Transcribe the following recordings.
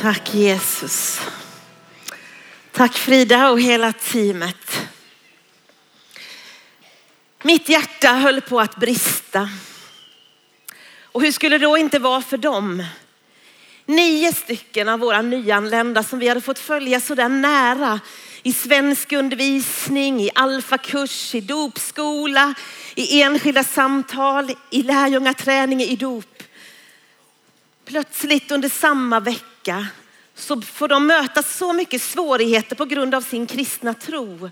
Tack Jesus. Tack Frida och hela teamet. Mitt hjärta höll på att brista. Och hur skulle det då inte vara för dem? Nio stycken av våra nyanlända som vi hade fått följa så där nära i svensk undervisning, i alfakurs, i dopskola, i enskilda samtal, i lärjungaträning, i dop. Plötsligt under samma vecka så får de möta så mycket svårigheter på grund av sin kristna tro.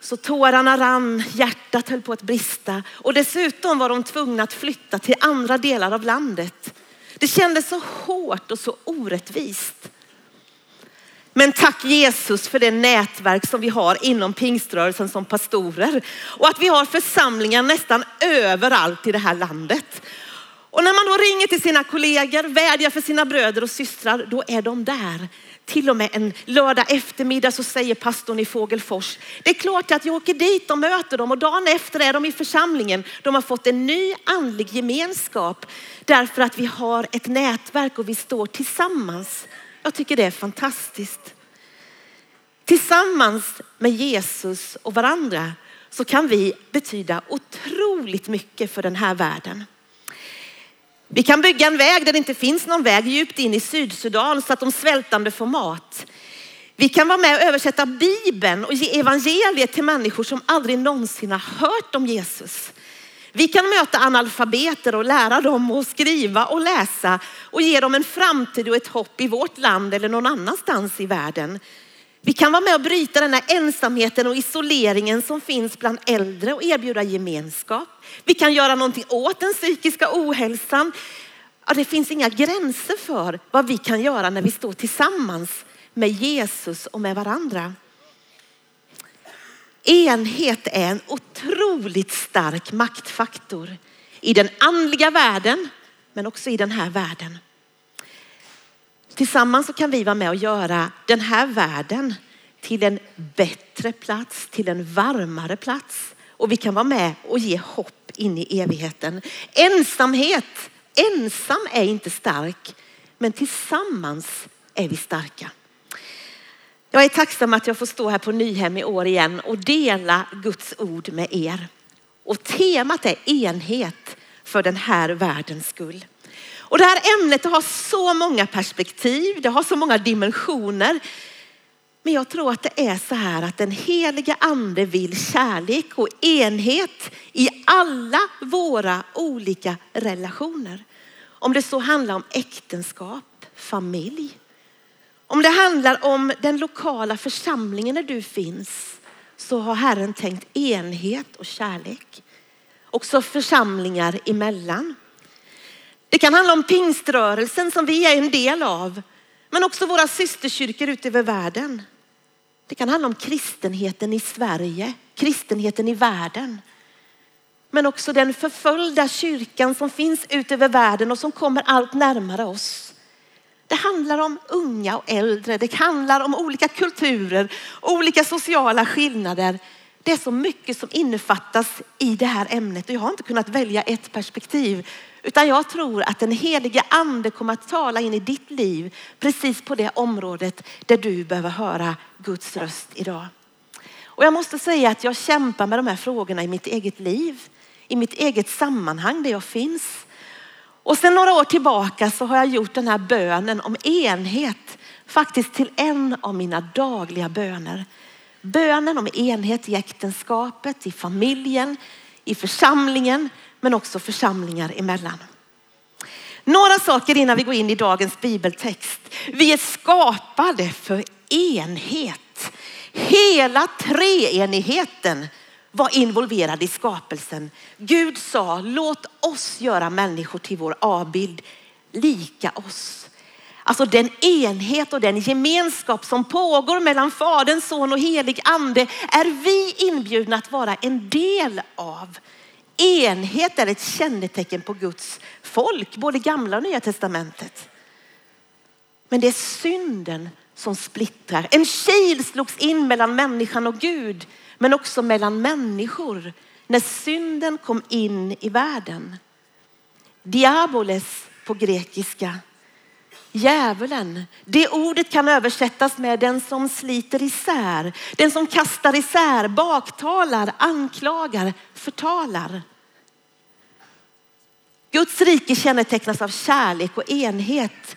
Så tårarna rann, hjärtat höll på att brista och dessutom var de tvungna att flytta till andra delar av landet. Det kändes så hårt och så orättvist. Men tack Jesus för det nätverk som vi har inom pingströrelsen som pastorer och att vi har församlingar nästan överallt i det här landet. Och när man då ringer till sina kollegor, vädjar för sina bröder och systrar, då är de där. Till och med en lördag eftermiddag så säger pastorn i Fågelfors, det är klart att jag åker dit och möter dem och dagen efter är de i församlingen. De har fått en ny andlig gemenskap därför att vi har ett nätverk och vi står tillsammans. Jag tycker det är fantastiskt. Tillsammans med Jesus och varandra så kan vi betyda otroligt mycket för den här världen. Vi kan bygga en väg där det inte finns någon väg djupt in i Sydsudan så att de svältande får mat. Vi kan vara med och översätta Bibeln och ge evangeliet till människor som aldrig någonsin har hört om Jesus. Vi kan möta analfabeter och lära dem att skriva och läsa och ge dem en framtid och ett hopp i vårt land eller någon annanstans i världen. Vi kan vara med och bryta den här ensamheten och isoleringen som finns bland äldre och erbjuda gemenskap. Vi kan göra någonting åt den psykiska ohälsan. Ja, det finns inga gränser för vad vi kan göra när vi står tillsammans med Jesus och med varandra. Enhet är en otroligt stark maktfaktor i den andliga världen, men också i den här världen. Tillsammans så kan vi vara med och göra den här världen till en bättre plats, till en varmare plats. Och vi kan vara med och ge hopp in i evigheten. Ensamhet, ensam är inte stark, men tillsammans är vi starka. Jag är tacksam att jag får stå här på Nyhem i år igen och dela Guds ord med er. Och temat är enhet för den här världens skull. Och det här ämnet har så många perspektiv, det har så många dimensioner. Men jag tror att det är så här att den heliga ande vill kärlek och enhet i alla våra olika relationer. Om det så handlar om äktenskap, familj, om det handlar om den lokala församlingen där du finns så har Herren tänkt enhet och kärlek. Också församlingar emellan. Det kan handla om pingströrelsen som vi är en del av, men också våra systerkyrkor ute över världen. Det kan handla om kristenheten i Sverige, kristenheten i världen. Men också den förföljda kyrkan som finns ute över världen och som kommer allt närmare oss. Det handlar om unga och äldre. Det handlar om olika kulturer, olika sociala skillnader. Det är så mycket som innefattas i det här ämnet och jag har inte kunnat välja ett perspektiv utan jag tror att den helige ande kommer att tala in i ditt liv precis på det området där du behöver höra Guds röst idag. Och jag måste säga att jag kämpar med de här frågorna i mitt eget liv, i mitt eget sammanhang där jag finns. Och sedan några år tillbaka så har jag gjort den här bönen om enhet faktiskt till en av mina dagliga böner. Bönen om enhet i äktenskapet, i familjen, i församlingen, men också församlingar emellan. Några saker innan vi går in i dagens bibeltext. Vi är skapade för enhet. Hela treenigheten var involverad i skapelsen. Gud sa, låt oss göra människor till vår avbild, lika oss. Alltså den enhet och den gemenskap som pågår mellan Fadern, Son och helig ande är vi inbjudna att vara en del av. Enhet är ett kännetecken på Guds folk, både gamla och nya testamentet. Men det är synden som splittrar. En kil slogs in mellan människan och Gud, men också mellan människor när synden kom in i världen. Diaboles på grekiska. Djävulen, det ordet kan översättas med den som sliter isär, den som kastar isär, baktalar, anklagar, förtalar. Guds rike kännetecknas av kärlek och enhet.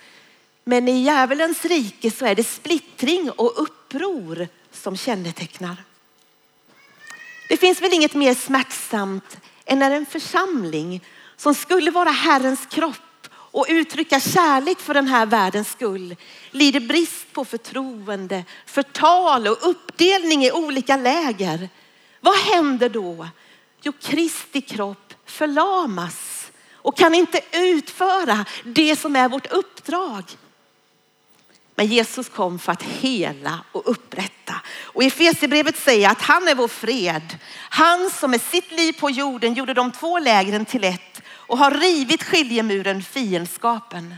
Men i djävulens rike så är det splittring och uppror som kännetecknar. Det finns väl inget mer smärtsamt än när en församling som skulle vara Herrens kropp och uttrycka kärlek för den här världens skull lider brist på förtroende, förtal och uppdelning i olika läger. Vad händer då? Jo, Kristi kropp förlamas och kan inte utföra det som är vårt uppdrag. Men Jesus kom för att hela och upprätta. Och i Efesierbrevet säger att han är vår fred. Han som med sitt liv på jorden gjorde de två lägren till ett och har rivit skiljemuren, fiendskapen.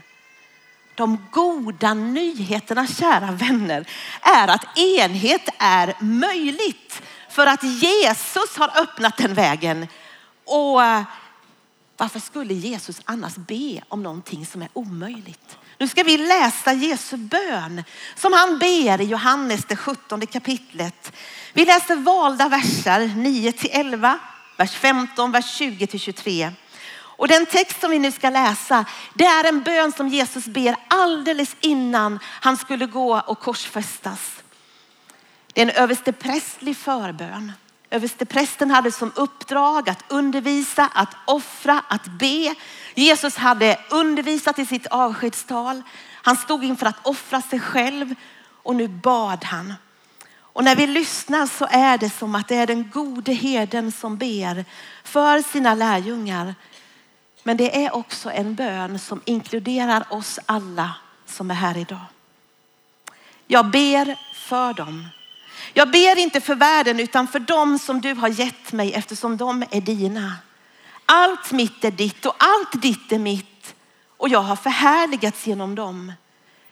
De goda nyheterna, kära vänner, är att enhet är möjligt för att Jesus har öppnat den vägen. Och eh, varför skulle Jesus annars be om någonting som är omöjligt? Nu ska vi läsa Jesu bön som han ber i Johannes det 17 kapitlet. Vi läser valda verser 9 till 11, vers 15, vers 20 till 23. Och den text som vi nu ska läsa, det är en bön som Jesus ber alldeles innan han skulle gå och korsfästas. Det är en översteprästlig förbön. Översteprästen hade som uppdrag att undervisa, att offra, att be. Jesus hade undervisat i sitt avskedstal. Han stod inför att offra sig själv och nu bad han. Och när vi lyssnar så är det som att det är den gode herden som ber för sina lärjungar. Men det är också en bön som inkluderar oss alla som är här idag. Jag ber för dem jag ber inte för världen utan för dem som du har gett mig eftersom de är dina. Allt mitt är ditt och allt ditt är mitt och jag har förhärligats genom dem.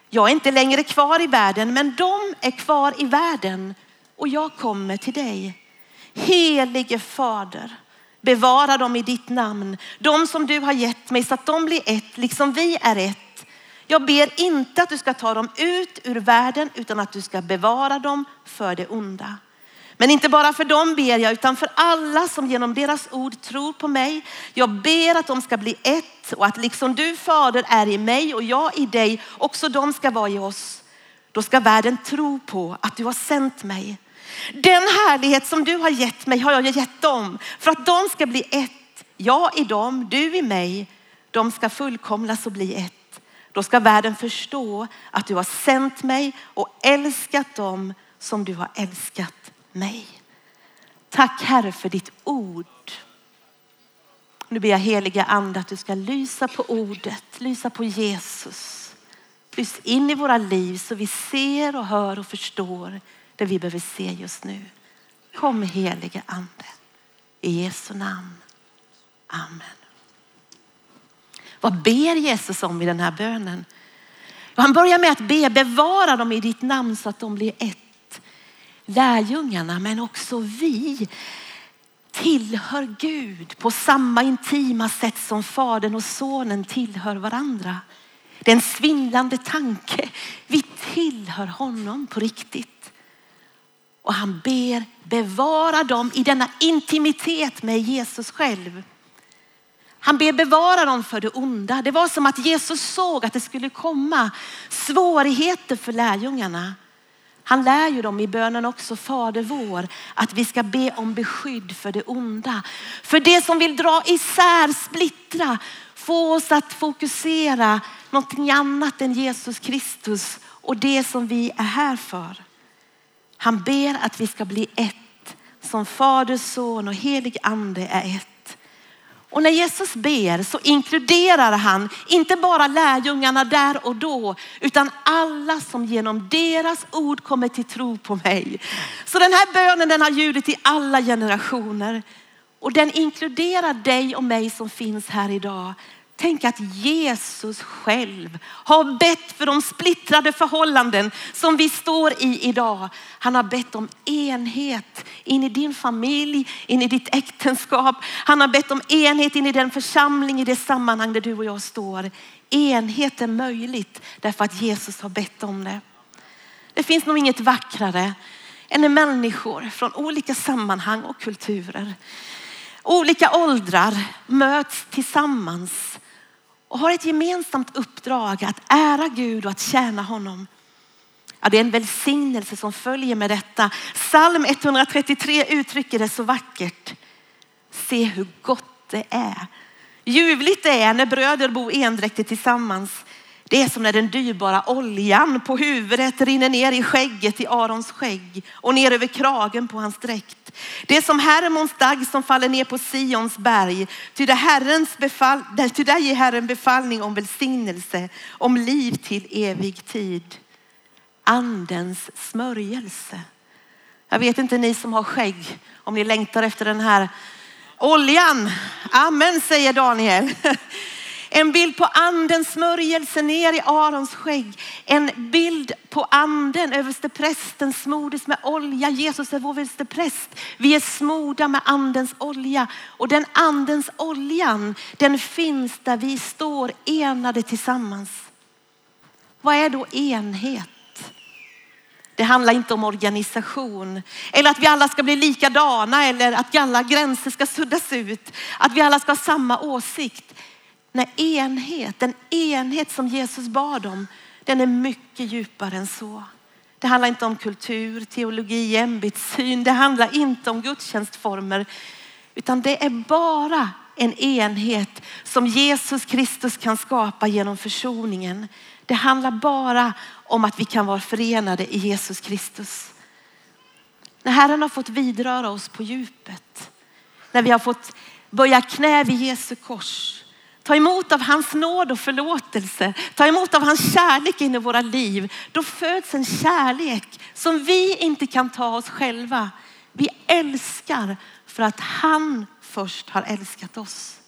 Jag är inte längre kvar i världen men de är kvar i världen och jag kommer till dig. Helige Fader, bevara dem i ditt namn. De som du har gett mig så att de blir ett liksom vi är ett jag ber inte att du ska ta dem ut ur världen utan att du ska bevara dem för det onda. Men inte bara för dem ber jag utan för alla som genom deras ord tror på mig. Jag ber att de ska bli ett och att liksom du fader är i mig och jag i dig, också de ska vara i oss. Då ska världen tro på att du har sänt mig. Den härlighet som du har gett mig har jag gett dem för att de ska bli ett. Jag i dem, du i mig. De ska fullkomnas och bli ett då ska världen förstå att du har sänt mig och älskat dem som du har älskat mig. Tack Herre för ditt ord. Nu ber jag heliga ande att du ska lysa på ordet, lysa på Jesus. Lys in i våra liv så vi ser och hör och förstår det vi behöver se just nu. Kom helige ande. I Jesu namn. Amen. Vad ber Jesus om i den här bönen? Han börjar med att be, bevara dem i ditt namn så att de blir ett. Lärjungarna, men också vi tillhör Gud på samma intima sätt som fadern och sonen tillhör varandra. Det är en svindlande tanke. Vi tillhör honom på riktigt. Och han ber bevara dem i denna intimitet med Jesus själv. Han ber bevara dem för det onda. Det var som att Jesus såg att det skulle komma svårigheter för lärjungarna. Han lär ju dem i bönen också, Fader vår, att vi ska be om beskydd för det onda. För det som vill dra isär, splittra, få oss att fokusera någonting annat än Jesus Kristus och det som vi är här för. Han ber att vi ska bli ett, som Fader, Son och helig ande är ett. Och när Jesus ber så inkluderar han inte bara lärjungarna där och då, utan alla som genom deras ord kommer till tro på mig. Så den här bönen den har ljudit i alla generationer och den inkluderar dig och mig som finns här idag. Tänk att Jesus själv har bett för de splittrade förhållanden som vi står i idag. Han har bett om enhet in i din familj, in i ditt äktenskap. Han har bett om enhet in i den församling, i det sammanhang där du och jag står. Enhet är möjligt därför att Jesus har bett om det. Det finns nog inget vackrare än när människor från olika sammanhang och kulturer, olika åldrar möts tillsammans och har ett gemensamt uppdrag att ära Gud och att tjäna honom. Ja, det är en välsignelse som följer med detta. Psalm 133 uttrycker det så vackert. Se hur gott det är. Ljuvligt det är när bröder bor endräktigt tillsammans. Det är som när den dyrbara oljan på huvudet rinner ner i skägget i Arons skägg och ner över kragen på hans dräkt. Det är som Hermons dag som faller ner på Sions berg. Ty, det Herrens befall, ty där ger Herren befallning om välsignelse, om liv till evig tid. Andens smörjelse. Jag vet inte ni som har skägg om ni längtar efter den här oljan. Amen säger Daniel. En bild på andens smörjelse ner i Arons skägg. En bild på anden, översteprästen, smordes med olja. Jesus är vår överstepräst. Vi är smorda med andens olja och den andens oljan, den finns där vi står enade tillsammans. Vad är då enhet? Det handlar inte om organisation eller att vi alla ska bli likadana eller att alla gränser ska suddas ut. Att vi alla ska ha samma åsikt. Nej, enhet, den enhet som Jesus bad om, den är mycket djupare än så. Det handlar inte om kultur, teologi, ämbetssyn. Det handlar inte om gudstjänstformer, utan det är bara en enhet som Jesus Kristus kan skapa genom försoningen. Det handlar bara om att vi kan vara förenade i Jesus Kristus. När Herren har fått vidröra oss på djupet, när vi har fått böja knä vid Jesu kors, ta emot av hans nåd och förlåtelse, ta emot av hans kärlek in i våra liv, då föds en kärlek som vi inte kan ta oss själva. Vi älskar för att han först har älskat oss.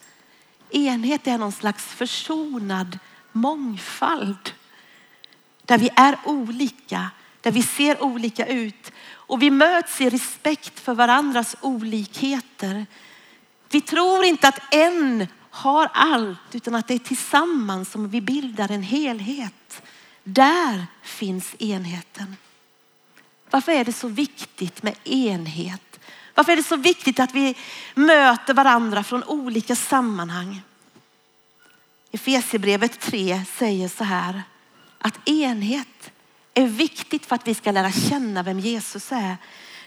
Enhet är någon slags försonad mångfald. Där vi är olika, där vi ser olika ut och vi möts i respekt för varandras olikheter. Vi tror inte att en har allt utan att det är tillsammans som vi bildar en helhet. Där finns enheten. Varför är det så viktigt med enhet? Varför är det så viktigt att vi möter varandra från olika sammanhang? Efesierbrevet 3 säger så här att enhet är viktigt för att vi ska lära känna vem Jesus är.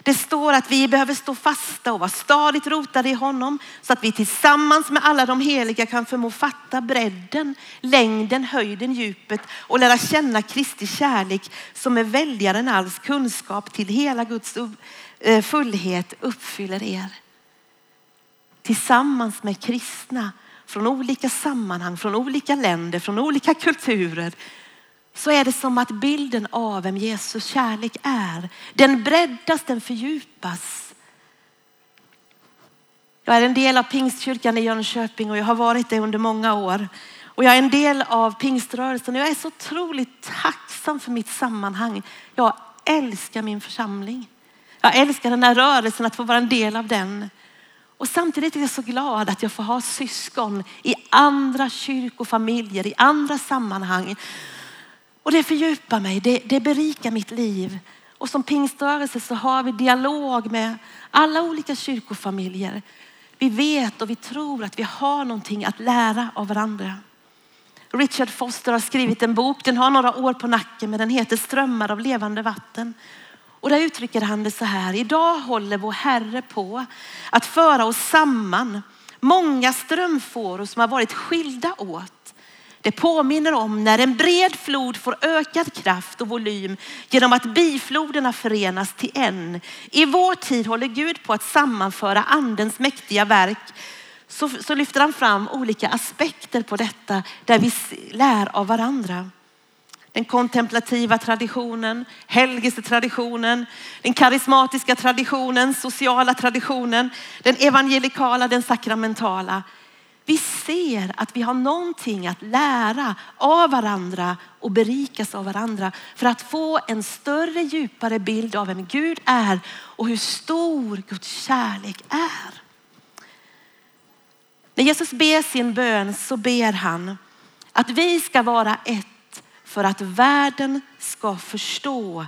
Det står att vi behöver stå fasta och vara stadigt rotade i honom så att vi tillsammans med alla de heliga kan förmå fatta bredden, längden, höjden, djupet och lära känna Kristi kärlek som är väldigare än alls kunskap till hela Guds eh, fullhet uppfyller er. Tillsammans med kristna från olika sammanhang, från olika länder, från olika kulturer så är det som att bilden av vem Jesus kärlek är, den breddas, den fördjupas. Jag är en del av Pingstkyrkan i Jönköping och jag har varit det under många år. Och jag är en del av pingströrelsen och jag är så otroligt tacksam för mitt sammanhang. Jag älskar min församling. Jag älskar den här rörelsen, att få vara en del av den. Och samtidigt är jag så glad att jag får ha syskon i andra kyrkofamiljer, i andra sammanhang och det fördjupar mig, det, det berikar mitt liv. Och som pingströrelse så har vi dialog med alla olika kyrkofamiljer. Vi vet och vi tror att vi har någonting att lära av varandra. Richard Foster har skrivit en bok, den har några år på nacken men den heter Strömmar av levande vatten. Och där uttrycker han det så här, idag håller vår Herre på att föra oss samman. Många strömfåror som har varit skilda åt. Det påminner om när en bred flod får ökad kraft och volym genom att bifloderna förenas till en. I vår tid håller Gud på att sammanföra andens mäktiga verk. Så, så lyfter han fram olika aspekter på detta där vi lär av varandra. Den kontemplativa traditionen, helgelsetraditionen, den karismatiska traditionen, sociala traditionen, den evangelikala, den sakramentala. Vi ser att vi har någonting att lära av varandra och berikas av varandra för att få en större, djupare bild av vem Gud är och hur stor Guds kärlek är. När Jesus ber sin bön så ber han Att vi ska vara ett för att världen ska förstå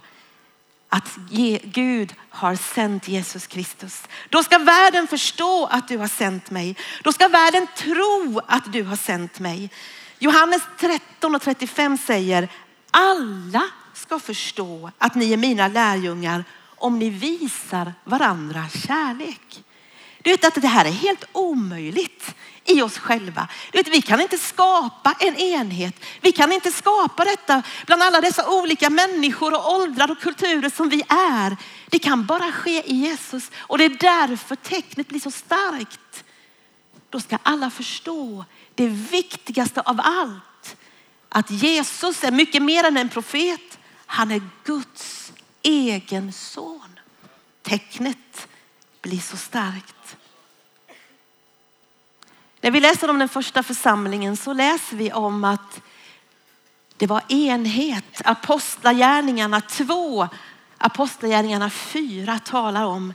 att Gud har sänt Jesus Kristus. Då ska världen förstå att du har sänt mig. Då ska världen tro att du har sänt mig. Johannes 13 och 35 säger alla ska förstå att ni är mina lärjungar om ni visar varandra kärlek. Du vet att det här är helt omöjligt i oss själva. Du vet, vi kan inte skapa en enhet. Vi kan inte skapa detta bland alla dessa olika människor och åldrar och kulturer som vi är. Det kan bara ske i Jesus och det är därför tecknet blir så starkt. Då ska alla förstå det viktigaste av allt. Att Jesus är mycket mer än en profet. Han är Guds egen son. Tecknet bli så starkt. När vi läser om den första församlingen så läser vi om att det var enhet. Apostlagärningarna 2, Apostlagärningarna 4 talar om,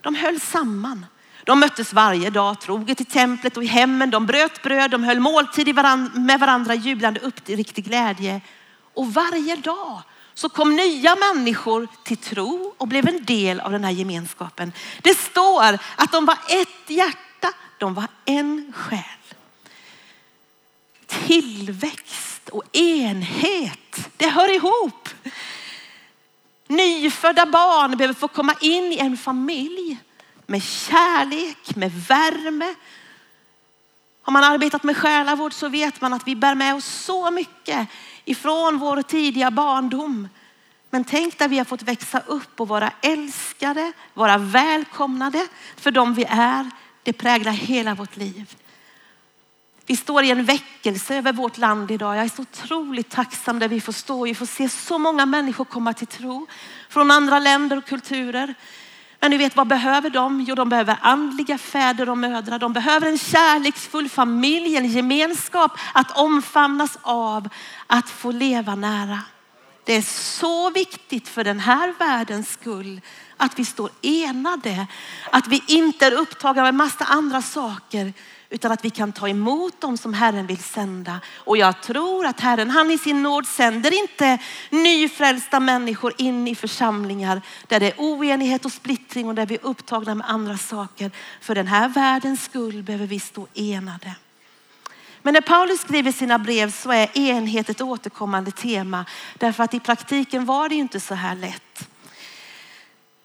de höll samman. De möttes varje dag troget i templet och i hemmen. De bröt bröd, de höll måltid med varandra jublande upp till riktig glädje. Och varje dag så kom nya människor till tro och blev en del av den här gemenskapen. Det står att de var ett hjärta de var en själ. Tillväxt och enhet, det hör ihop. Nyfödda barn behöver få komma in i en familj med kärlek, med värme. Har man arbetat med själavård så vet man att vi bär med oss så mycket ifrån vår tidiga barndom. Men tänk där vi har fått växa upp och vara älskade, vara välkomnade för de vi är. Det präglar hela vårt liv. Vi står i en väckelse över vårt land idag. Jag är så otroligt tacksam där vi får stå. Vi får se så många människor komma till tro från andra länder och kulturer. Men ni vet vad behöver de? Jo, de behöver andliga fäder och mödrar. De behöver en kärleksfull familj, en gemenskap att omfamnas av, att få leva nära. Det är så viktigt för den här världens skull att vi står enade. Att vi inte är upptagna med massa andra saker utan att vi kan ta emot dem som Herren vill sända. Och jag tror att Herren, han i sin nåd sänder inte nyfrälsta människor in i församlingar där det är oenighet och splittring och där vi är upptagna med andra saker. För den här världens skull behöver vi stå enade. Men när Paulus skriver sina brev så är enhet ett återkommande tema. Därför att i praktiken var det inte så här lätt.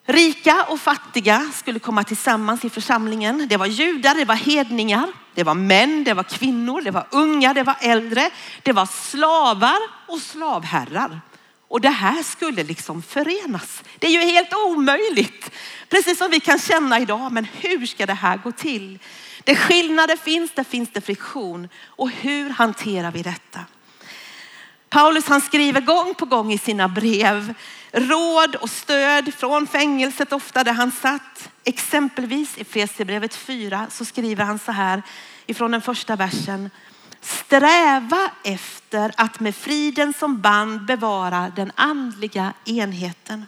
Rika och fattiga skulle komma tillsammans i församlingen. Det var judar, det var hedningar, det var män, det var kvinnor, det var unga, det var äldre, det var slavar och slavherrar. Och det här skulle liksom förenas. Det är ju helt omöjligt. Precis som vi kan känna idag, men hur ska det här gå till? Där skillnader finns, där finns det friktion. Och hur hanterar vi detta? Paulus han skriver gång på gång i sina brev råd och stöd från fängelset ofta där han satt. Exempelvis i Fesierbrevet 4 så skriver han så här ifrån den första versen. Sträva efter att med friden som band bevara den andliga enheten.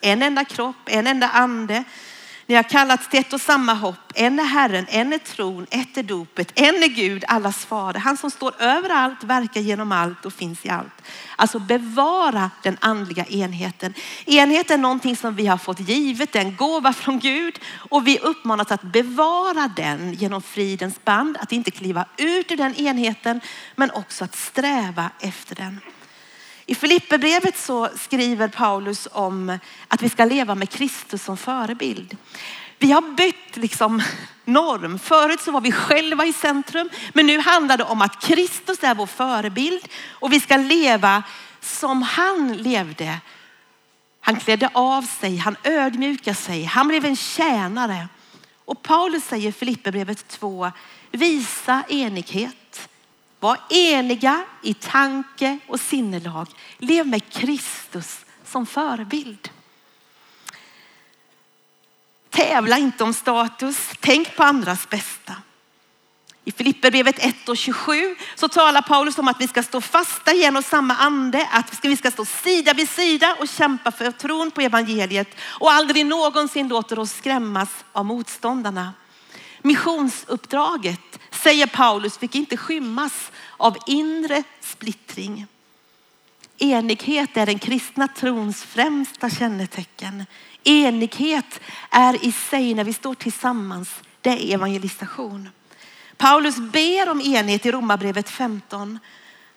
En enda kropp, en enda ande ni har kallats till ett och samma hopp. En är Herren, en är tron, ett är dopet, en är Gud, allas fader. Han som står överallt, verkar genom allt och finns i allt. Alltså bevara den andliga enheten. Enhet är någonting som vi har fått givet, en gåva från Gud och vi uppmanas att bevara den genom fridens band, att inte kliva ut ur den enheten men också att sträva efter den. I Filipperbrevet så skriver Paulus om att vi ska leva med Kristus som förebild. Vi har bytt liksom norm. Förut så var vi själva i centrum, men nu handlar det om att Kristus är vår förebild och vi ska leva som han levde. Han klädde av sig, han ödmjukade sig, han blev en tjänare. Och Paulus säger i Filipperbrevet 2, visa enighet var eniga i tanke och sinnelag. Lev med Kristus som förebild. Tävla inte om status. Tänk på andras bästa. I Filipperbrevet 1 och 27 så talar Paulus om att vi ska stå fasta i en och samma ande, att vi ska stå sida vid sida och kämpa för tron på evangeliet och aldrig någonsin låter oss skrämmas av motståndarna. Missionsuppdraget säger Paulus, fick inte skymmas av inre splittring. Enighet är den kristna trons främsta kännetecken. Enighet är i sig när vi står tillsammans, det är evangelisation. Paulus ber om enhet i Romarbrevet 15.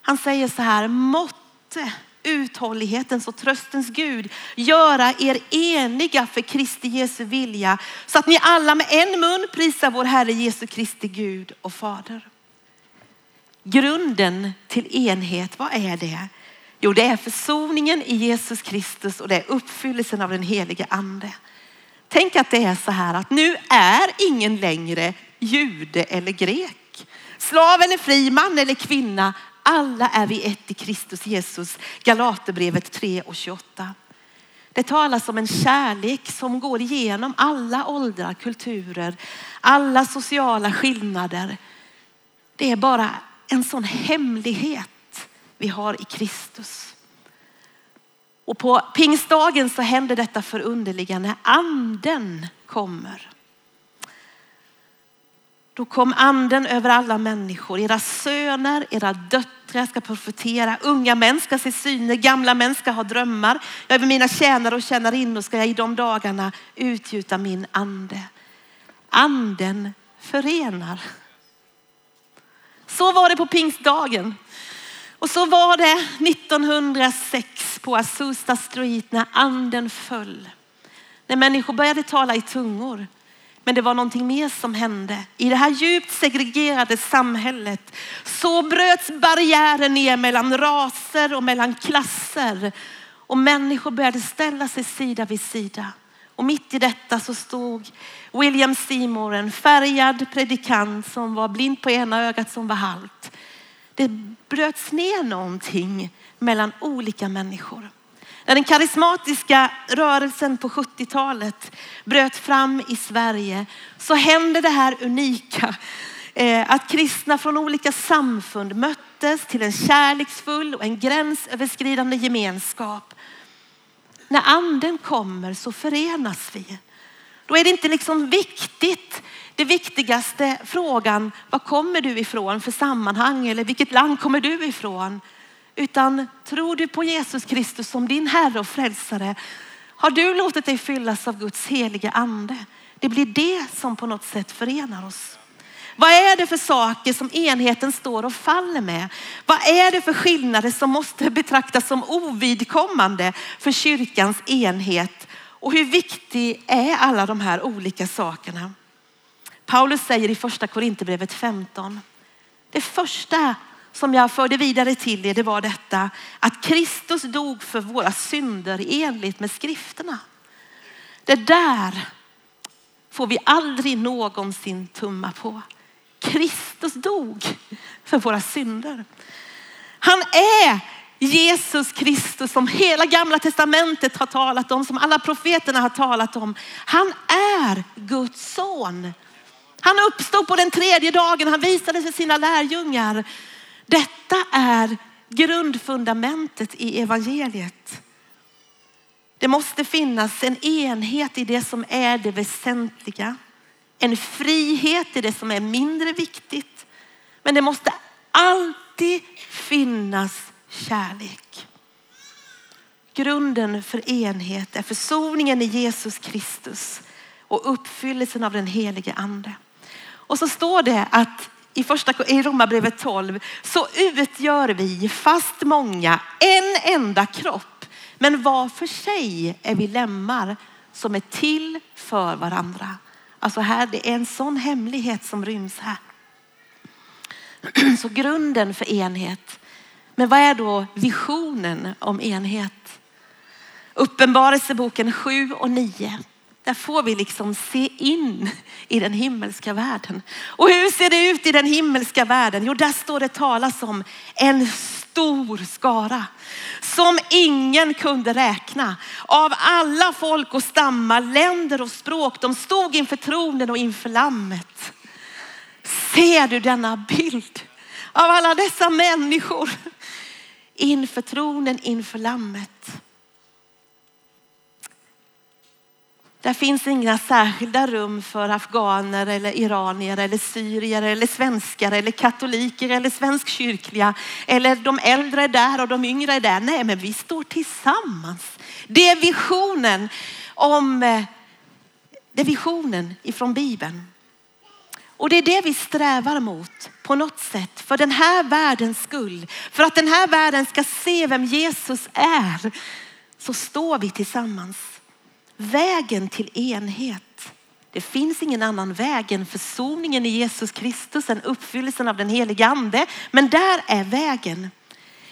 Han säger så här, måtte uthållighetens och tröstens Gud göra er eniga för Kristi Jesu vilja så att ni alla med en mun prisar vår Herre Jesu Kristi Gud och Fader. Grunden till enhet, vad är det? Jo, det är försoningen i Jesus Kristus och det är uppfyllelsen av den helige ande. Tänk att det är så här att nu är ingen längre jude eller grek. Slav eller fri, man eller kvinna. Alla är vi ett i Kristus Jesus. Galaterbrevet 3 och 28. Det talas om en kärlek som går igenom alla åldrar, kulturer, alla sociala skillnader. Det är bara en sån hemlighet vi har i Kristus. Och på pingstdagen så händer detta förunderliga när anden kommer. Då kom anden över alla människor. Era söner, era döttrar ska profetera. Unga män ska se syner, gamla män ska ha drömmar. Över mina tjänare och tjänarinnor ska jag i de dagarna utgjuta min ande. Anden förenar. Så var det på pingstdagen. Och så var det 1906 på Azusa Street när anden föll. När människor började tala i tungor. Men det var någonting mer som hände. I det här djupt segregerade samhället så bröts barriärer ner mellan raser och mellan klasser. Och människor började ställa sig sida vid sida. Och mitt i detta så stod William Seymour, en färgad predikant som var blind på ena ögat som var halt. Det bröts ner någonting mellan olika människor. När den karismatiska rörelsen på 70-talet bröt fram i Sverige så hände det här unika. Eh, att kristna från olika samfund möttes till en kärleksfull och en gränsöverskridande gemenskap. När anden kommer så förenas vi. Då är det inte liksom viktigt, det viktigaste frågan, var kommer du ifrån för sammanhang eller vilket land kommer du ifrån? Utan tror du på Jesus Kristus som din Herre och frälsare? Har du låtit dig fyllas av Guds heliga ande? Det blir det som på något sätt förenar oss. Vad är det för saker som enheten står och faller med? Vad är det för skillnader som måste betraktas som ovidkommande för kyrkans enhet? Och hur viktig är alla de här olika sakerna? Paulus säger i första Korinthierbrevet 15. Det första som jag förde vidare till er, det var detta att Kristus dog för våra synder enligt med skrifterna. Det där får vi aldrig någonsin tumma på. Kristus dog för våra synder. Han är Jesus Kristus som hela gamla testamentet har talat om, som alla profeterna har talat om. Han är Guds son. Han uppstod på den tredje dagen. Han visade sig sina lärjungar. Detta är grundfundamentet i evangeliet. Det måste finnas en enhet i det som är det väsentliga. En frihet i det som är mindre viktigt. Men det måste alltid finnas kärlek. Grunden för enhet är försoningen i Jesus Kristus och uppfyllelsen av den helige ande. Och så står det att i första i Romarbrevet 12 så utgör vi fast många en enda kropp. Men var för sig är vi lemmar som är till för varandra. Alltså här, det är en sån hemlighet som ryms här. Så grunden för enhet. Men vad är då visionen om enhet? Uppenbarelseboken 7 och 9. Där får vi liksom se in i den himmelska världen. Och hur ser det ut i den himmelska världen? Jo, där står det talas om en stor skara som ingen kunde räkna. Av alla folk och stammar, länder och språk. De stod inför tronen och inför lammet. Ser du denna bild av alla dessa människor inför tronen, inför lammet? Där finns inga särskilda rum för afghaner eller iranier eller syrier eller svenskar eller katoliker eller svenskkyrkliga eller de äldre är där och de yngre är där. Nej, men vi står tillsammans. Det är visionen om eh, det är visionen ifrån Bibeln. Och det är det vi strävar mot på något sätt för den här världens skull. För att den här världen ska se vem Jesus är så står vi tillsammans. Vägen till enhet. Det finns ingen annan väg än försoningen i Jesus Kristus, än uppfyllelsen av den helige ande. Men där är vägen.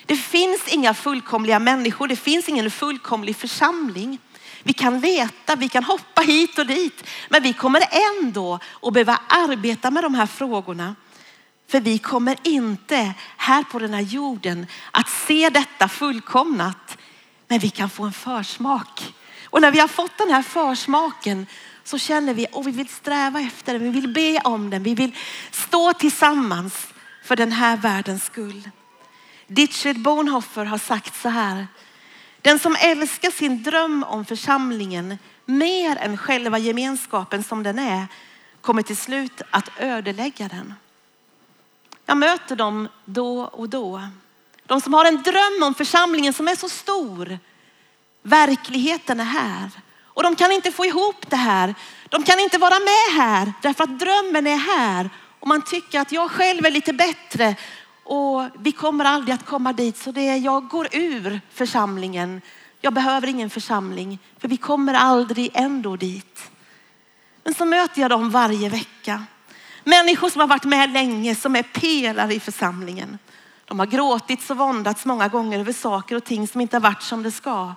Det finns inga fullkomliga människor, det finns ingen fullkomlig församling. Vi kan leta, vi kan hoppa hit och dit, men vi kommer ändå att behöva arbeta med de här frågorna. För vi kommer inte här på den här jorden att se detta fullkomnat, men vi kan få en försmak. Och när vi har fått den här försmaken så känner vi att vi vill sträva efter den, vi vill be om den, vi vill stå tillsammans för den här världens skull. Dietrich Bonhoeffer har sagt så här, den som älskar sin dröm om församlingen mer än själva gemenskapen som den är kommer till slut att ödelägga den. Jag möter dem då och då. De som har en dröm om församlingen som är så stor. Verkligheten är här och de kan inte få ihop det här. De kan inte vara med här därför att drömmen är här och man tycker att jag själv är lite bättre och vi kommer aldrig att komma dit så det är, jag går ur församlingen. Jag behöver ingen församling för vi kommer aldrig ändå dit. Men så möter jag dem varje vecka. Människor som har varit med länge, som är pelare i församlingen. De har gråtit och våndats många gånger över saker och ting som inte har varit som det ska.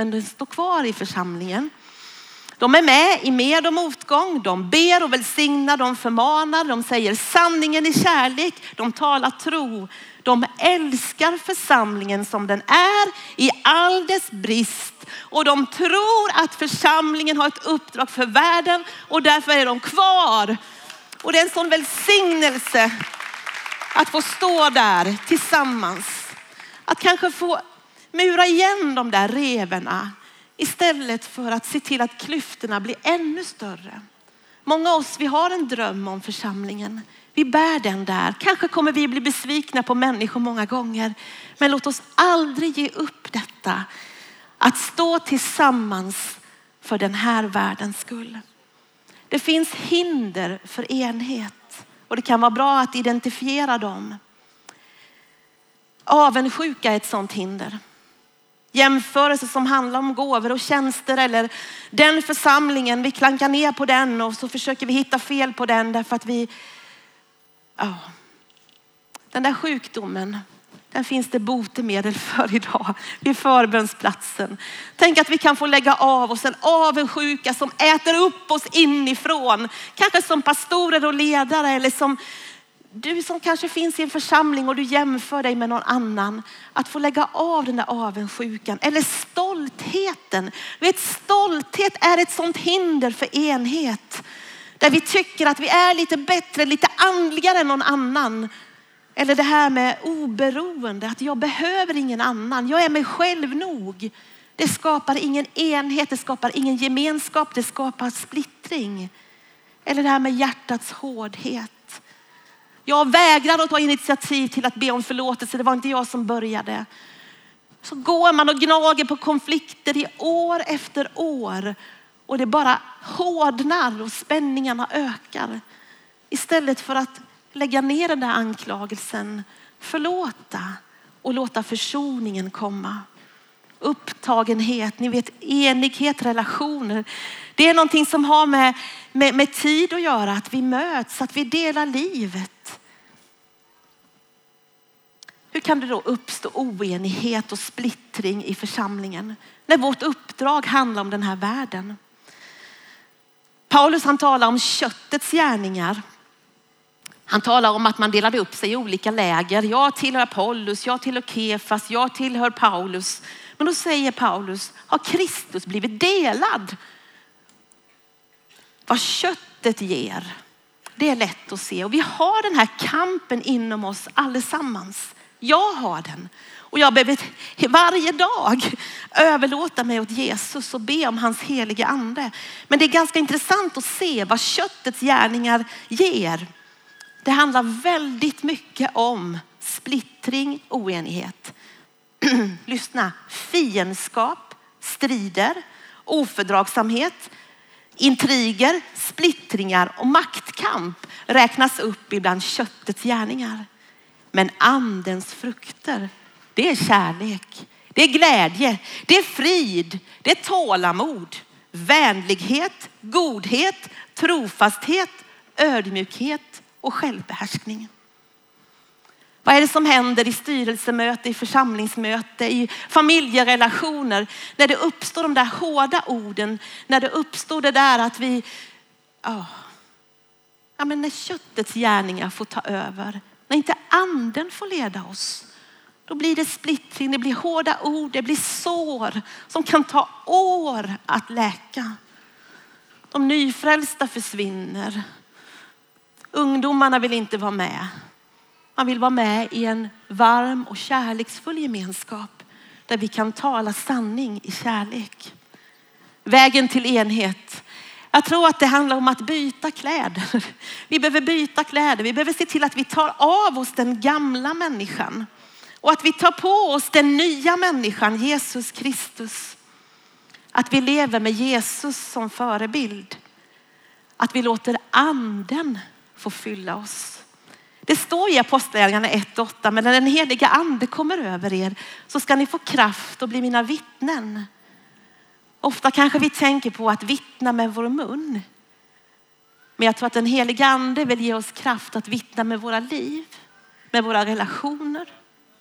Men de står kvar i församlingen. De är med i med och motgång. De ber och välsignar, de förmanar, de säger sanningen i kärlek, de talar tro. De älskar församlingen som den är i all dess brist och de tror att församlingen har ett uppdrag för världen och därför är de kvar. Och det är en sån välsignelse att få stå där tillsammans. Att kanske få mura igen de där revorna Istället för att se till att klyftorna blir ännu större. Många av oss, vi har en dröm om församlingen. Vi bär den där. Kanske kommer vi bli besvikna på människor många gånger. Men låt oss aldrig ge upp detta. Att stå tillsammans för den här världens skull. Det finns hinder för enhet och det kan vara bra att identifiera dem. Avundsjuka är ett sådant hinder. Jämförelser som handlar om gåvor och tjänster eller den församlingen, vi klankar ner på den och så försöker vi hitta fel på den därför att vi, ja. Den där sjukdomen, den finns det botemedel för idag vid förbönsplatsen. Tänk att vi kan få lägga av oss en avundsjuka som äter upp oss inifrån. Kanske som pastorer och ledare eller som du som kanske finns i en församling och du jämför dig med någon annan, att få lägga av den där avundsjukan eller stoltheten. vet, stolthet är ett sånt hinder för enhet. Där vi tycker att vi är lite bättre, lite andligare än någon annan. Eller det här med oberoende, att jag behöver ingen annan. Jag är mig själv nog. Det skapar ingen enhet, det skapar ingen gemenskap, det skapar splittring. Eller det här med hjärtats hårdhet. Jag vägrade att ta initiativ till att be om förlåtelse. Det var inte jag som började. Så går man och gnager på konflikter i år efter år och det bara hårdnar och spänningarna ökar. Istället för att lägga ner den där anklagelsen, förlåta och låta försoningen komma. Upptagenhet, ni vet enighet, relationer. Det är någonting som har med, med, med tid att göra, att vi möts, att vi delar livet. Hur kan det då uppstå oenighet och splittring i församlingen när vårt uppdrag handlar om den här världen? Paulus han talar om köttets gärningar. Han talar om att man delade upp sig i olika läger. Jag tillhör Paulus, jag tillhör Kefas, jag tillhör Paulus. Men då säger Paulus, har Kristus blivit delad? Vad köttet ger, det är lätt att se. Och vi har den här kampen inom oss allesammans. Jag har den. Och jag behöver varje dag överlåta mig åt Jesus och be om hans heliga ande. Men det är ganska intressant att se vad köttets gärningar ger. Det handlar väldigt mycket om splittring, oenighet. Lyssna, fiendskap, strider, ofördragsamhet, intriger, splittringar och maktkamp räknas upp ibland köttets gärningar. Men andens frukter, det är kärlek, det är glädje, det är frid, det är tålamod, vänlighet, godhet, trofasthet, ödmjukhet och självbehärskning. Vad är det som händer i styrelsemöte, i församlingsmöte, i familjerelationer när det uppstår de där hårda orden, när det uppstår det där att vi, oh, ja men när köttets gärningar får ta över, när inte anden får leda oss, då blir det splittring, det blir hårda ord, det blir sår som kan ta år att läka. De nyfrälsta försvinner. Ungdomarna vill inte vara med. Man vill vara med i en varm och kärleksfull gemenskap där vi kan tala sanning i kärlek. Vägen till enhet. Jag tror att det handlar om att byta kläder. Vi behöver byta kläder. Vi behöver se till att vi tar av oss den gamla människan och att vi tar på oss den nya människan, Jesus Kristus. Att vi lever med Jesus som förebild. Att vi låter anden få fylla oss. Det står i Apostlagärningarna 1.8, men när den heliga ande kommer över er så ska ni få kraft och bli mina vittnen. Ofta kanske vi tänker på att vittna med vår mun. Men jag tror att den helige ande vill ge oss kraft att vittna med våra liv, med våra relationer,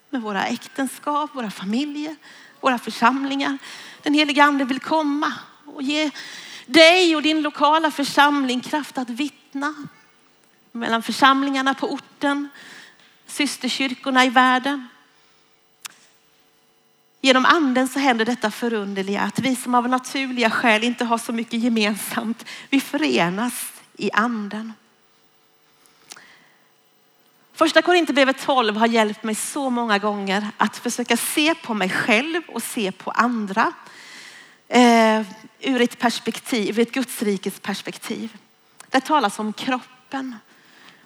med våra äktenskap, våra familjer, våra församlingar. Den helige ande vill komma och ge dig och din lokala församling kraft att vittna mellan församlingarna på orten, systerkyrkorna i världen. Genom anden så händer detta förunderliga att vi som av naturliga skäl inte har så mycket gemensamt, vi förenas i anden. Första Korinthierbrevet 12 har hjälpt mig så många gånger att försöka se på mig själv och se på andra eh, ur ett perspektiv, ett Gudsrikets perspektiv. Det talas om kroppen.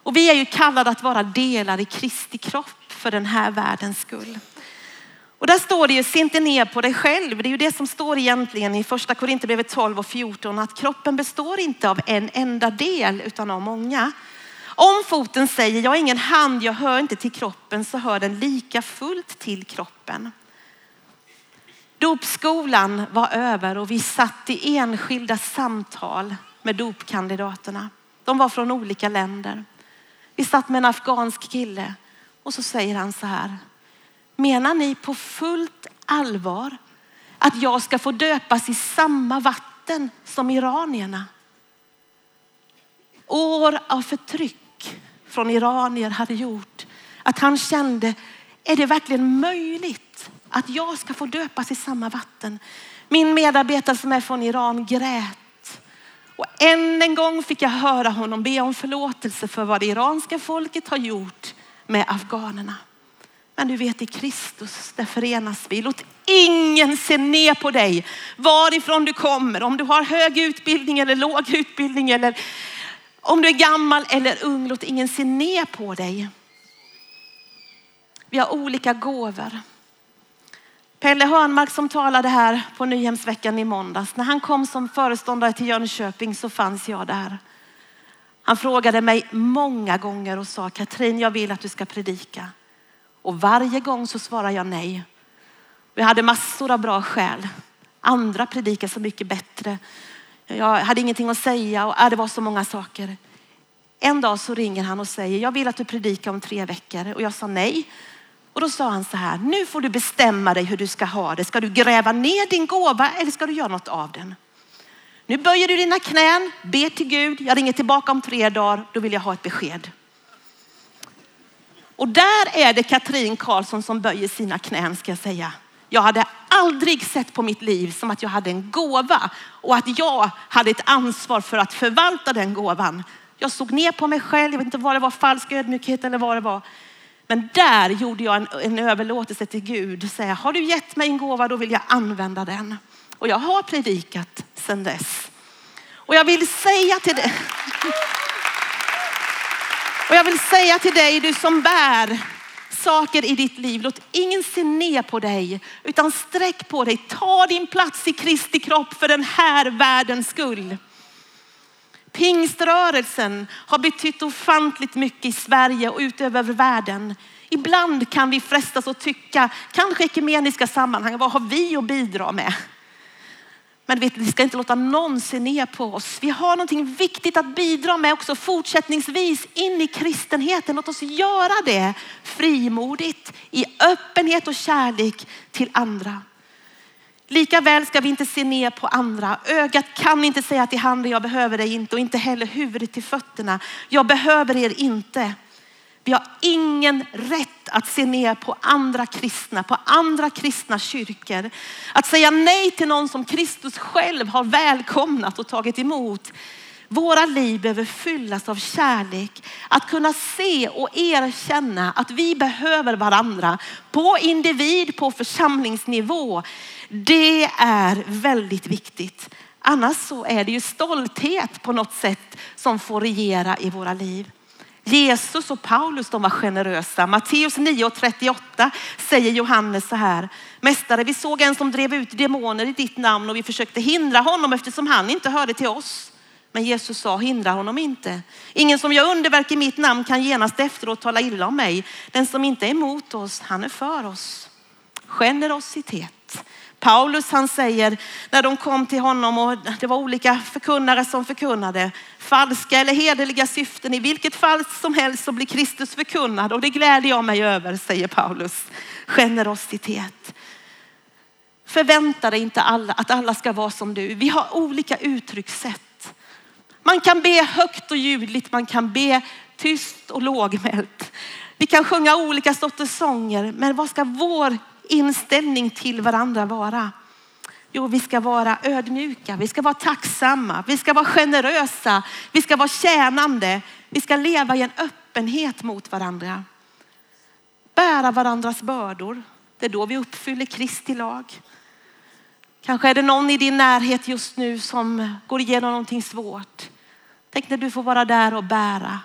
Och vi är ju kallade att vara delar i Kristi kropp för den här världens skull. Och där står det ju, se inte ner på dig själv. Det är ju det som står egentligen i första Korinthierbrevet 12 och 14, att kroppen består inte av en enda del utan av många. Om foten säger, jag har ingen hand, jag hör inte till kroppen, så hör den lika fullt till kroppen. Dopskolan var över och vi satt i enskilda samtal med dopkandidaterna. De var från olika länder. Vi satt med en afghansk kille och så säger han så här. Menar ni på fullt allvar att jag ska få döpas i samma vatten som iranierna? År av förtryck från iranier hade gjort att han kände, är det verkligen möjligt att jag ska få döpas i samma vatten? Min medarbetare som är från Iran grät och än en gång fick jag höra honom be om förlåtelse för vad det iranska folket har gjort med afghanerna. Men du vet i Kristus, där förenas vi. Låt ingen se ner på dig varifrån du kommer. Om du har hög utbildning eller låg utbildning eller om du är gammal eller ung. Låt ingen se ner på dig. Vi har olika gåvor. Pelle Hörnmark som talade här på Nyhemsveckan i måndags. När han kom som föreståndare till Jönköping så fanns jag där. Han frågade mig många gånger och sa Katrin, jag vill att du ska predika. Och varje gång så svarar jag nej. Vi hade massor av bra skäl. Andra predikar så mycket bättre. Jag hade ingenting att säga och äh, det var så många saker. En dag så ringer han och säger, jag vill att du predikar om tre veckor. Och jag sa nej. Och då sa han så här, nu får du bestämma dig hur du ska ha det. Ska du gräva ner din gåva eller ska du göra något av den? Nu böjer du dina knän, ber till Gud. Jag ringer tillbaka om tre dagar, då vill jag ha ett besked. Och där är det Katrin Karlsson som böjer sina knän ska jag säga. Jag hade aldrig sett på mitt liv som att jag hade en gåva och att jag hade ett ansvar för att förvalta den gåvan. Jag såg ner på mig själv, jag vet inte vad det var, falsk ödmjukhet eller vad det var. Men där gjorde jag en, en överlåtelse till Gud. Säga, har du gett mig en gåva då vill jag använda den. Och jag har predikat sedan dess. Och jag vill säga till dig. Och jag vill säga till dig, du som bär saker i ditt liv. Låt ingen se ner på dig, utan sträck på dig. Ta din plats i Kristi kropp för den här världens skull. Pingströrelsen har betytt ofantligt mycket i Sverige och utöver världen. Ibland kan vi frestas att tycka, kanske ekumeniska sammanhang, vad har vi att bidra med? Men vet, vi ska inte låta någon se ner på oss. Vi har någonting viktigt att bidra med också fortsättningsvis in i kristenheten. Låt oss göra det frimodigt i öppenhet och kärlek till andra. Likaväl ska vi inte se ner på andra. Ögat kan inte säga till handen, jag behöver dig inte och inte heller huvudet till fötterna. Jag behöver er inte. Vi har ingen rätt att se ner på andra kristna, på andra kristna kyrkor. Att säga nej till någon som Kristus själv har välkomnat och tagit emot. Våra liv behöver fyllas av kärlek. Att kunna se och erkänna att vi behöver varandra på individ, på församlingsnivå. Det är väldigt viktigt. Annars så är det ju stolthet på något sätt som får regera i våra liv. Jesus och Paulus de var generösa. Matteus 9.38 säger Johannes så här. Mästare, vi såg en som drev ut demoner i ditt namn och vi försökte hindra honom eftersom han inte hörde till oss. Men Jesus sa, hindra honom inte. Ingen som gör underverk i mitt namn kan genast efteråt tala illa om mig. Den som inte är emot oss, han är för oss. Generositet. Paulus han säger när de kom till honom och det var olika förkunnare som förkunnade falska eller hederliga syften. I vilket fall som helst så blir Kristus förkunnad och det gläder jag mig över, säger Paulus. Generositet. Förvänta dig inte alla, att alla ska vara som du. Vi har olika uttryckssätt. Man kan be högt och ljudligt, man kan be tyst och lågmält. Vi kan sjunga olika sorters sånger, men vad ska vår inställning till varandra vara? Jo, vi ska vara ödmjuka, vi ska vara tacksamma, vi ska vara generösa, vi ska vara tjänande, vi ska leva i en öppenhet mot varandra. Bära varandras bördor. Det är då vi uppfyller Kristi lag. Kanske är det någon i din närhet just nu som går igenom någonting svårt. Tänk när du får vara där och bära.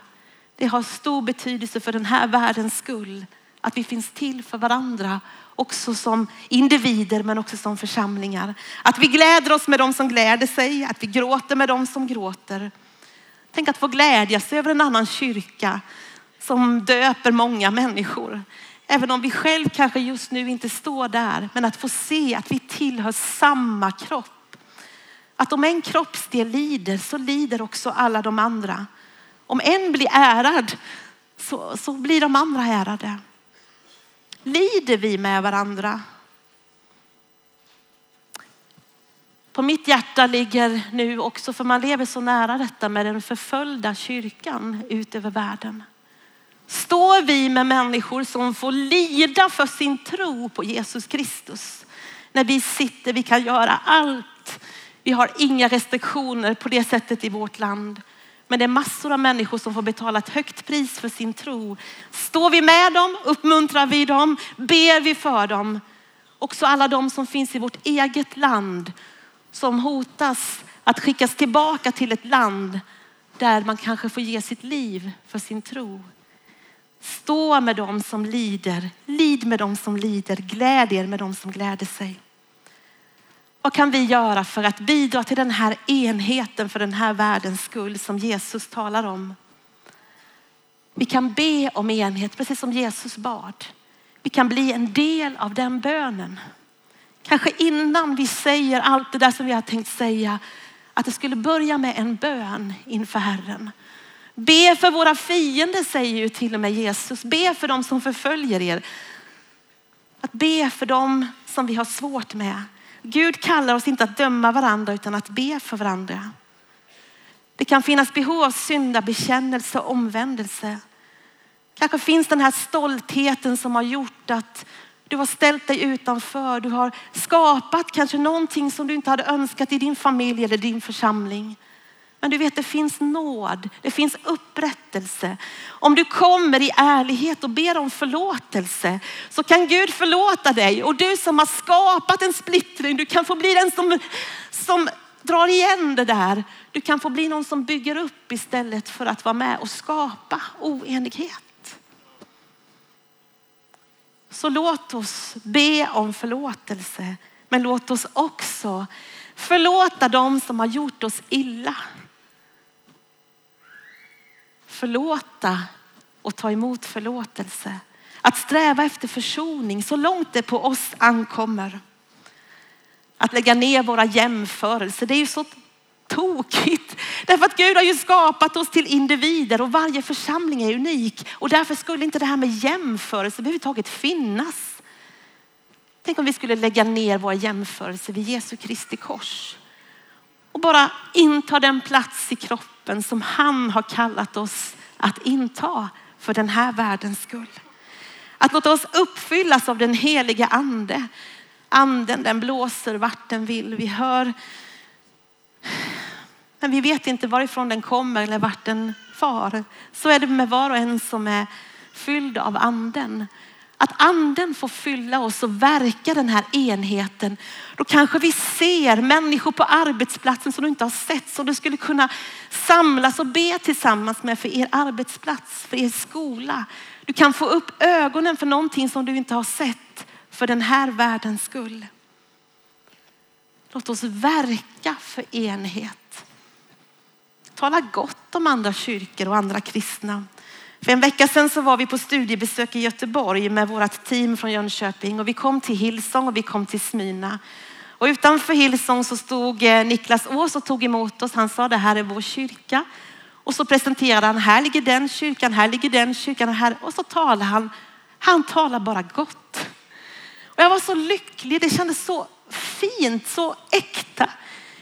Det har stor betydelse för den här världens skull att vi finns till för varandra också som individer men också som församlingar. Att vi gläder oss med dem som gläder sig, att vi gråter med dem som gråter. Tänk att få glädjas över en annan kyrka som döper många människor. Även om vi själv kanske just nu inte står där, men att få se att vi tillhör samma kropp. Att om en kroppsdel lider så lider också alla de andra. Om en blir ärad så, så blir de andra ärade. Lider vi med varandra? På mitt hjärta ligger nu också, för man lever så nära detta med den förföljda kyrkan ut över världen. Står vi med människor som får lida för sin tro på Jesus Kristus? När vi sitter, vi kan göra allt. Vi har inga restriktioner på det sättet i vårt land. Men det är massor av människor som får betala ett högt pris för sin tro. Står vi med dem, uppmuntrar vi dem, ber vi för dem. Också alla de som finns i vårt eget land som hotas att skickas tillbaka till ett land där man kanske får ge sitt liv för sin tro. Stå med dem som lider, lid med dem som lider, gläd er med dem som gläder sig. Vad kan vi göra för att bidra till den här enheten för den här världens skull som Jesus talar om? Vi kan be om enhet precis som Jesus bad. Vi kan bli en del av den bönen. Kanske innan vi säger allt det där som vi har tänkt säga, att det skulle börja med en bön inför Herren. Be för våra fiender säger ju till och med Jesus. Be för dem som förföljer er. Att be för dem som vi har svårt med. Gud kallar oss inte att döma varandra utan att be för varandra. Det kan finnas behov av syndabekännelse och omvändelse. Kanske finns den här stoltheten som har gjort att du har ställt dig utanför. Du har skapat kanske någonting som du inte hade önskat i din familj eller din församling. Men du vet, det finns nåd, det finns upprättelse. Om du kommer i ärlighet och ber om förlåtelse så kan Gud förlåta dig. Och du som har skapat en splittring, du kan få bli den som, som drar igen det där. Du kan få bli någon som bygger upp istället för att vara med och skapa oenighet. Så låt oss be om förlåtelse, men låt oss också förlåta dem som har gjort oss illa förlåta och ta emot förlåtelse. Att sträva efter försoning så långt det på oss ankommer. Att lägga ner våra jämförelser, det är ju så tokigt. Därför att Gud har ju skapat oss till individer och varje församling är unik. Och därför skulle inte det här med jämförelse överhuvudtaget finnas. Tänk om vi skulle lägga ner våra jämförelser vid Jesu Kristi kors. Och bara inta den plats i kroppen som han har kallat oss att inta för den här världens skull. Att låta oss uppfyllas av den heliga ande. Anden den blåser vart den vill. Vi hör, men vi vet inte varifrån den kommer eller vart den far. Så är det med var och en som är fylld av anden. Att anden får fylla oss och verka den här enheten. Då kanske vi ser människor på arbetsplatsen som du inte har sett. Som du skulle kunna samlas och be tillsammans med för er arbetsplats, för er skola. Du kan få upp ögonen för någonting som du inte har sett för den här världens skull. Låt oss verka för enhet. Tala gott om andra kyrkor och andra kristna. För en vecka sedan så var vi på studiebesök i Göteborg med vårt team från Jönköping och vi kom till Hillsong och vi kom till Smyna. Och utanför Hillsong så stod eh, Niklas Ås och tog emot oss. Han sa det här är vår kyrka. Och så presenterade han, här ligger den kyrkan, här ligger den kyrkan och här. Och så talade han, han talar bara gott. Och jag var så lycklig, det kändes så fint, så äkta.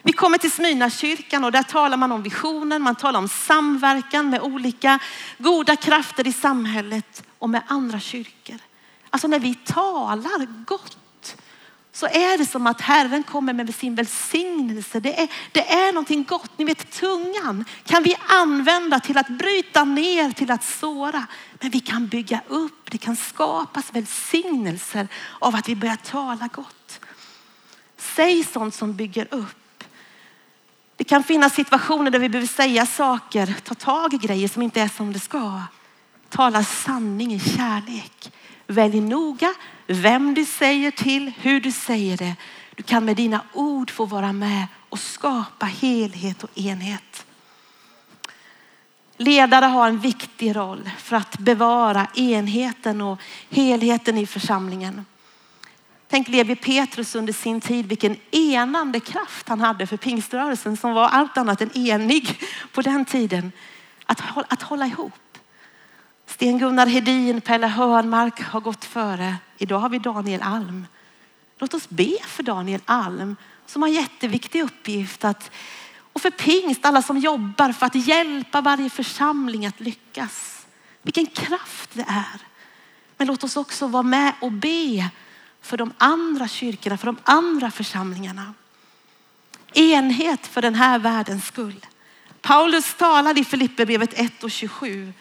Vi kommer till Smyrnakyrkan och där talar man om visionen, man talar om samverkan med olika goda krafter i samhället och med andra kyrkor. Alltså när vi talar gott så är det som att Herren kommer med sin välsignelse. Det är, det är någonting gott. Ni vet tungan kan vi använda till att bryta ner, till att såra. Men vi kan bygga upp, det kan skapas välsignelser av att vi börjar tala gott. Säg sånt som bygger upp. Det kan finnas situationer där vi behöver säga saker, ta tag i grejer som inte är som det ska. Tala sanning i kärlek. Välj noga vem du säger till, hur du säger det. Du kan med dina ord få vara med och skapa helhet och enhet. Ledare har en viktig roll för att bevara enheten och helheten i församlingen. Tänk Levi Petrus under sin tid, vilken enande kraft han hade för pingströrelsen som var allt annat än enig på den tiden. Att, att hålla ihop. Sten-Gunnar Hedin, Pelle Hörnmark har gått före. Idag har vi Daniel Alm. Låt oss be för Daniel Alm som har en jätteviktig uppgift att och för pingst, alla som jobbar för att hjälpa varje församling att lyckas. Vilken kraft det är. Men låt oss också vara med och be för de andra kyrkorna, för de andra församlingarna. Enhet för den här världens skull. Paulus talade i Filipperbrevet 1 och 27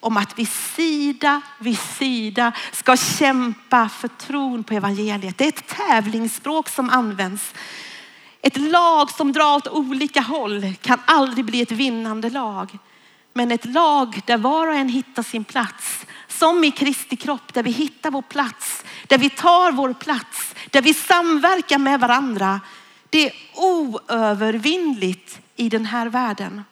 om att vi sida vid sida ska kämpa för tron på evangeliet. Det är ett tävlingsspråk som används. Ett lag som drar åt olika håll kan aldrig bli ett vinnande lag. Men ett lag där var och en hittar sin plats som i Kristi kropp där vi hittar vår plats, där vi tar vår plats, där vi samverkar med varandra. Det är oövervinnligt i den här världen.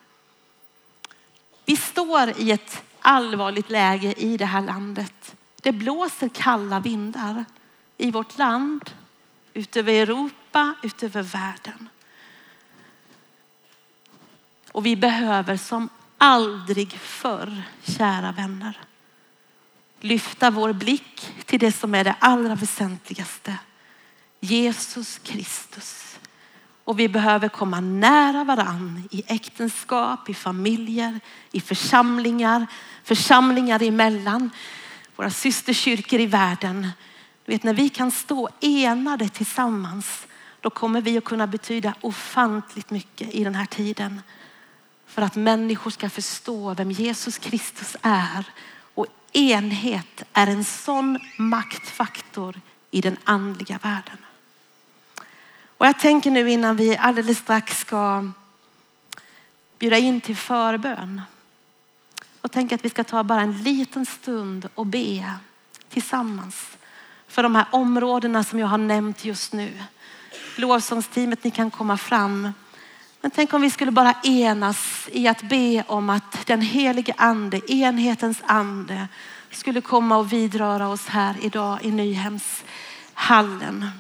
Vi står i ett allvarligt läge i det här landet. Det blåser kalla vindar i vårt land, utöver Europa, utöver världen. Och vi behöver som aldrig förr, kära vänner, lyfta vår blick till det som är det allra väsentligaste. Jesus Kristus. Och vi behöver komma nära varann i äktenskap, i familjer, i församlingar, församlingar emellan, våra systerkyrkor i världen. Du vet, när vi kan stå enade tillsammans, då kommer vi att kunna betyda ofantligt mycket i den här tiden för att människor ska förstå vem Jesus Kristus är. Och enhet är en sån maktfaktor i den andliga världen. Och jag tänker nu innan vi alldeles strax ska bjuda in till förbön och tänker att vi ska ta bara en liten stund och be tillsammans för de här områdena som jag har nämnt just nu. Lovsångsteamet, ni kan komma fram. Men tänk om vi skulle bara enas i att be om att den helige ande, enhetens ande, skulle komma och vidröra oss här idag i Nyhemshallen.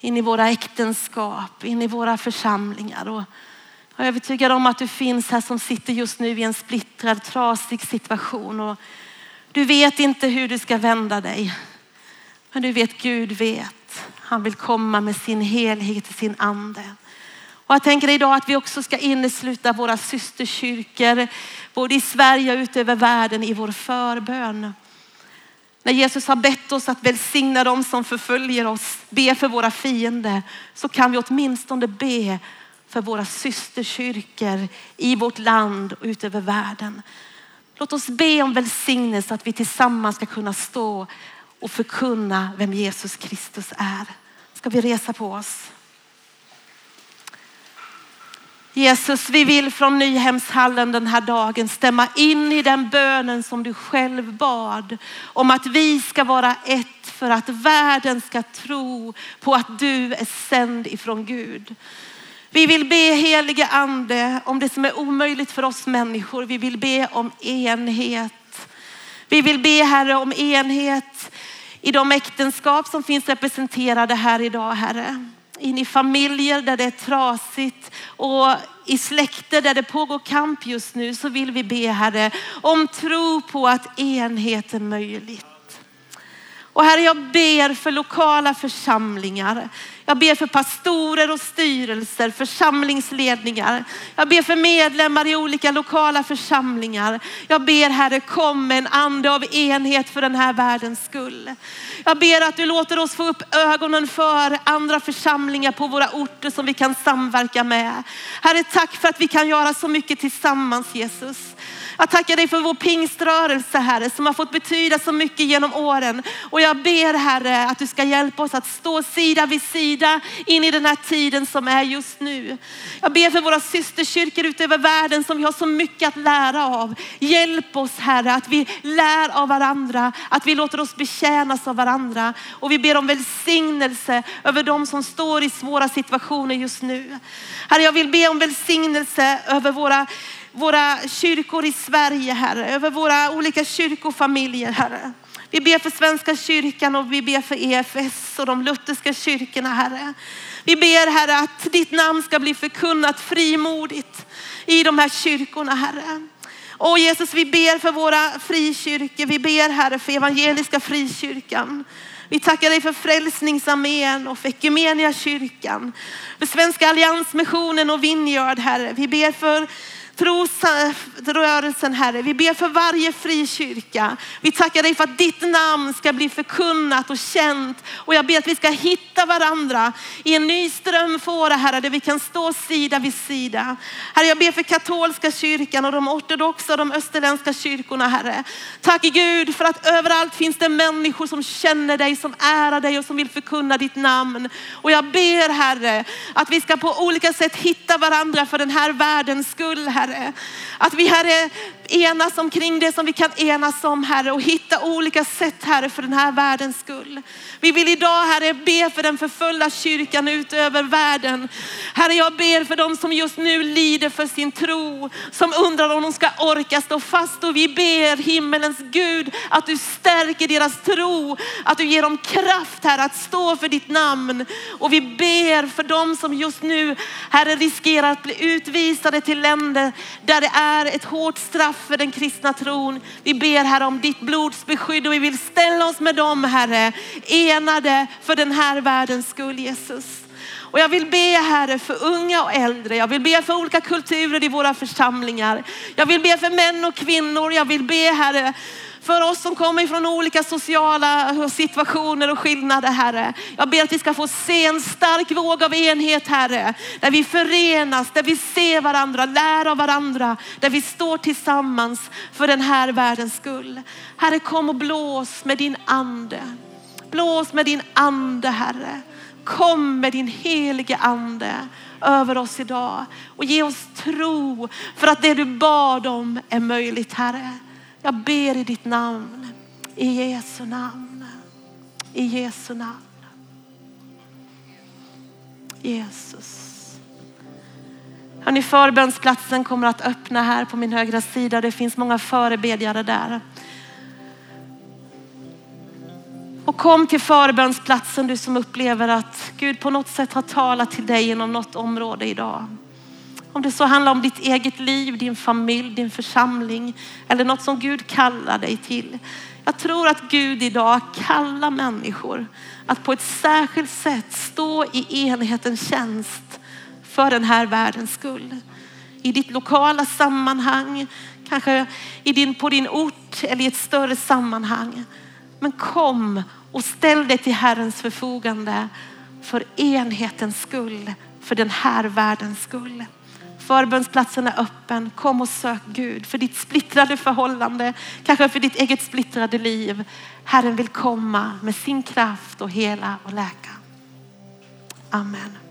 In i våra äktenskap, in i våra församlingar. Och jag är övertygad om att du finns här som sitter just nu i en splittrad, trasig situation. Och du vet inte hur du ska vända dig. Men du vet, Gud vet. Han vill komma med sin helhet, sin ande. Och jag tänker idag att vi också ska innesluta våra systerkyrkor, både i Sverige och ut över världen i vår förbön. När Jesus har bett oss att välsigna dem som förföljer oss, be för våra fiender, så kan vi åtminstone be för våra systerkyrkor i vårt land och ut över världen. Låt oss be om välsignelse att vi tillsammans ska kunna stå och förkunna vem Jesus Kristus är. Ska vi resa på oss? Jesus, vi vill från Nyhemshallen den här dagen stämma in i den bönen som du själv bad om att vi ska vara ett för att världen ska tro på att du är sänd ifrån Gud. Vi vill be helige ande om det som är omöjligt för oss människor. Vi vill be om enhet. Vi vill be Herre om enhet i de äktenskap som finns representerade här idag Herre. In i familjer där det är trasigt och i släkter där det pågår kamp just nu så vill vi be Herre om tro på att enhet är möjligt. Och Herre, jag ber för lokala församlingar. Jag ber för pastorer och styrelser, församlingsledningar. Jag ber för medlemmar i olika lokala församlingar. Jag ber Herre, kom med en ande av enhet för den här världens skull. Jag ber att du låter oss få upp ögonen för andra församlingar på våra orter som vi kan samverka med. Herre, tack för att vi kan göra så mycket tillsammans Jesus. Jag tackar dig för vår pingströrelse Herre som har fått betyda så mycket genom åren. Och jag ber Herre att du ska hjälpa oss att stå sida vid sida in i den här tiden som är just nu. Jag ber för våra systerkyrkor utöver världen som vi har så mycket att lära av. Hjälp oss Herre att vi lär av varandra, att vi låter oss betjänas av varandra. Och vi ber om välsignelse över de som står i svåra situationer just nu. Herre jag vill be om välsignelse över våra våra kyrkor i Sverige, Herre, över våra olika kyrkofamiljer, Herre. Vi ber för Svenska kyrkan och vi ber för EFS och de lutherska kyrkorna, Herre. Vi ber, Herre, att ditt namn ska bli förkunnat frimodigt i de här kyrkorna, Herre. Och Jesus, vi ber för våra frikyrkor. Vi ber, Herre, för evangeliska frikyrkan. Vi tackar dig för Frälsningsarmén och för Ekumenia kyrkan. För Svenska alliansmissionen och Vingörd, Herre. Vi ber för trosrörelsen Herre. Vi ber för varje frikyrka. Vi tackar dig för att ditt namn ska bli förkunnat och känt. Och jag ber att vi ska hitta varandra i en ny strömfåra Herre, där vi kan stå sida vid sida. Herre, jag ber för katolska kyrkan och de ortodoxa och de österländska kyrkorna Herre. Tack Gud för att överallt finns det människor som känner dig, som ärar dig och som vill förkunna ditt namn. Och jag ber Herre att vi ska på olika sätt hitta varandra för den här världens skull Herre. Herre. Att vi Herre enas omkring det som vi kan enas om Herre och hitta olika sätt Herre för den här världens skull. Vi vill idag Herre be för den förföljda kyrkan utöver världen. Herre jag ber för dem som just nu lider för sin tro, som undrar om de ska orka stå fast och vi ber himmelens Gud att du stärker deras tro, att du ger dem kraft Herre att stå för ditt namn. Och vi ber för dem som just nu Herre riskerar att bli utvisade till länder där det är ett hårt straff för den kristna tron. Vi ber Herre om ditt blods beskydd och vi vill ställa oss med dem Herre, enade för den här världens skull Jesus. Och jag vill be Herre för unga och äldre. Jag vill be för olika kulturer i våra församlingar. Jag vill be för män och kvinnor. Jag vill be Herre för oss som kommer från olika sociala situationer och skillnader Herre. Jag ber att vi ska få se en stark våg av enhet Herre. Där vi förenas, där vi ser varandra, lär av varandra. Där vi står tillsammans för den här världens skull. Herre kom och blås med din ande. Blås med din ande Herre. Kom med din helige ande över oss idag och ge oss tro för att det du bad om är möjligt Herre. Jag ber i ditt namn, i Jesu namn, i Jesu namn. Jesus. Hörrni, förbönsplatsen kommer att öppna här på min högra sida. Det finns många förebedjare där. Och kom till förbönsplatsen du som upplever att Gud på något sätt har talat till dig inom något område idag. Om det så handlar om ditt eget liv, din familj, din församling eller något som Gud kallar dig till. Jag tror att Gud idag kallar människor att på ett särskilt sätt stå i enhetens tjänst för den här världens skull. I ditt lokala sammanhang, kanske i din, på din ort eller i ett större sammanhang. Men kom och ställ dig till Herrens förfogande för enhetens skull, för den här världens skull. Förbönsplatsen är öppen. Kom och sök Gud för ditt splittrade förhållande, kanske för ditt eget splittrade liv. Herren vill komma med sin kraft och hela och läka. Amen.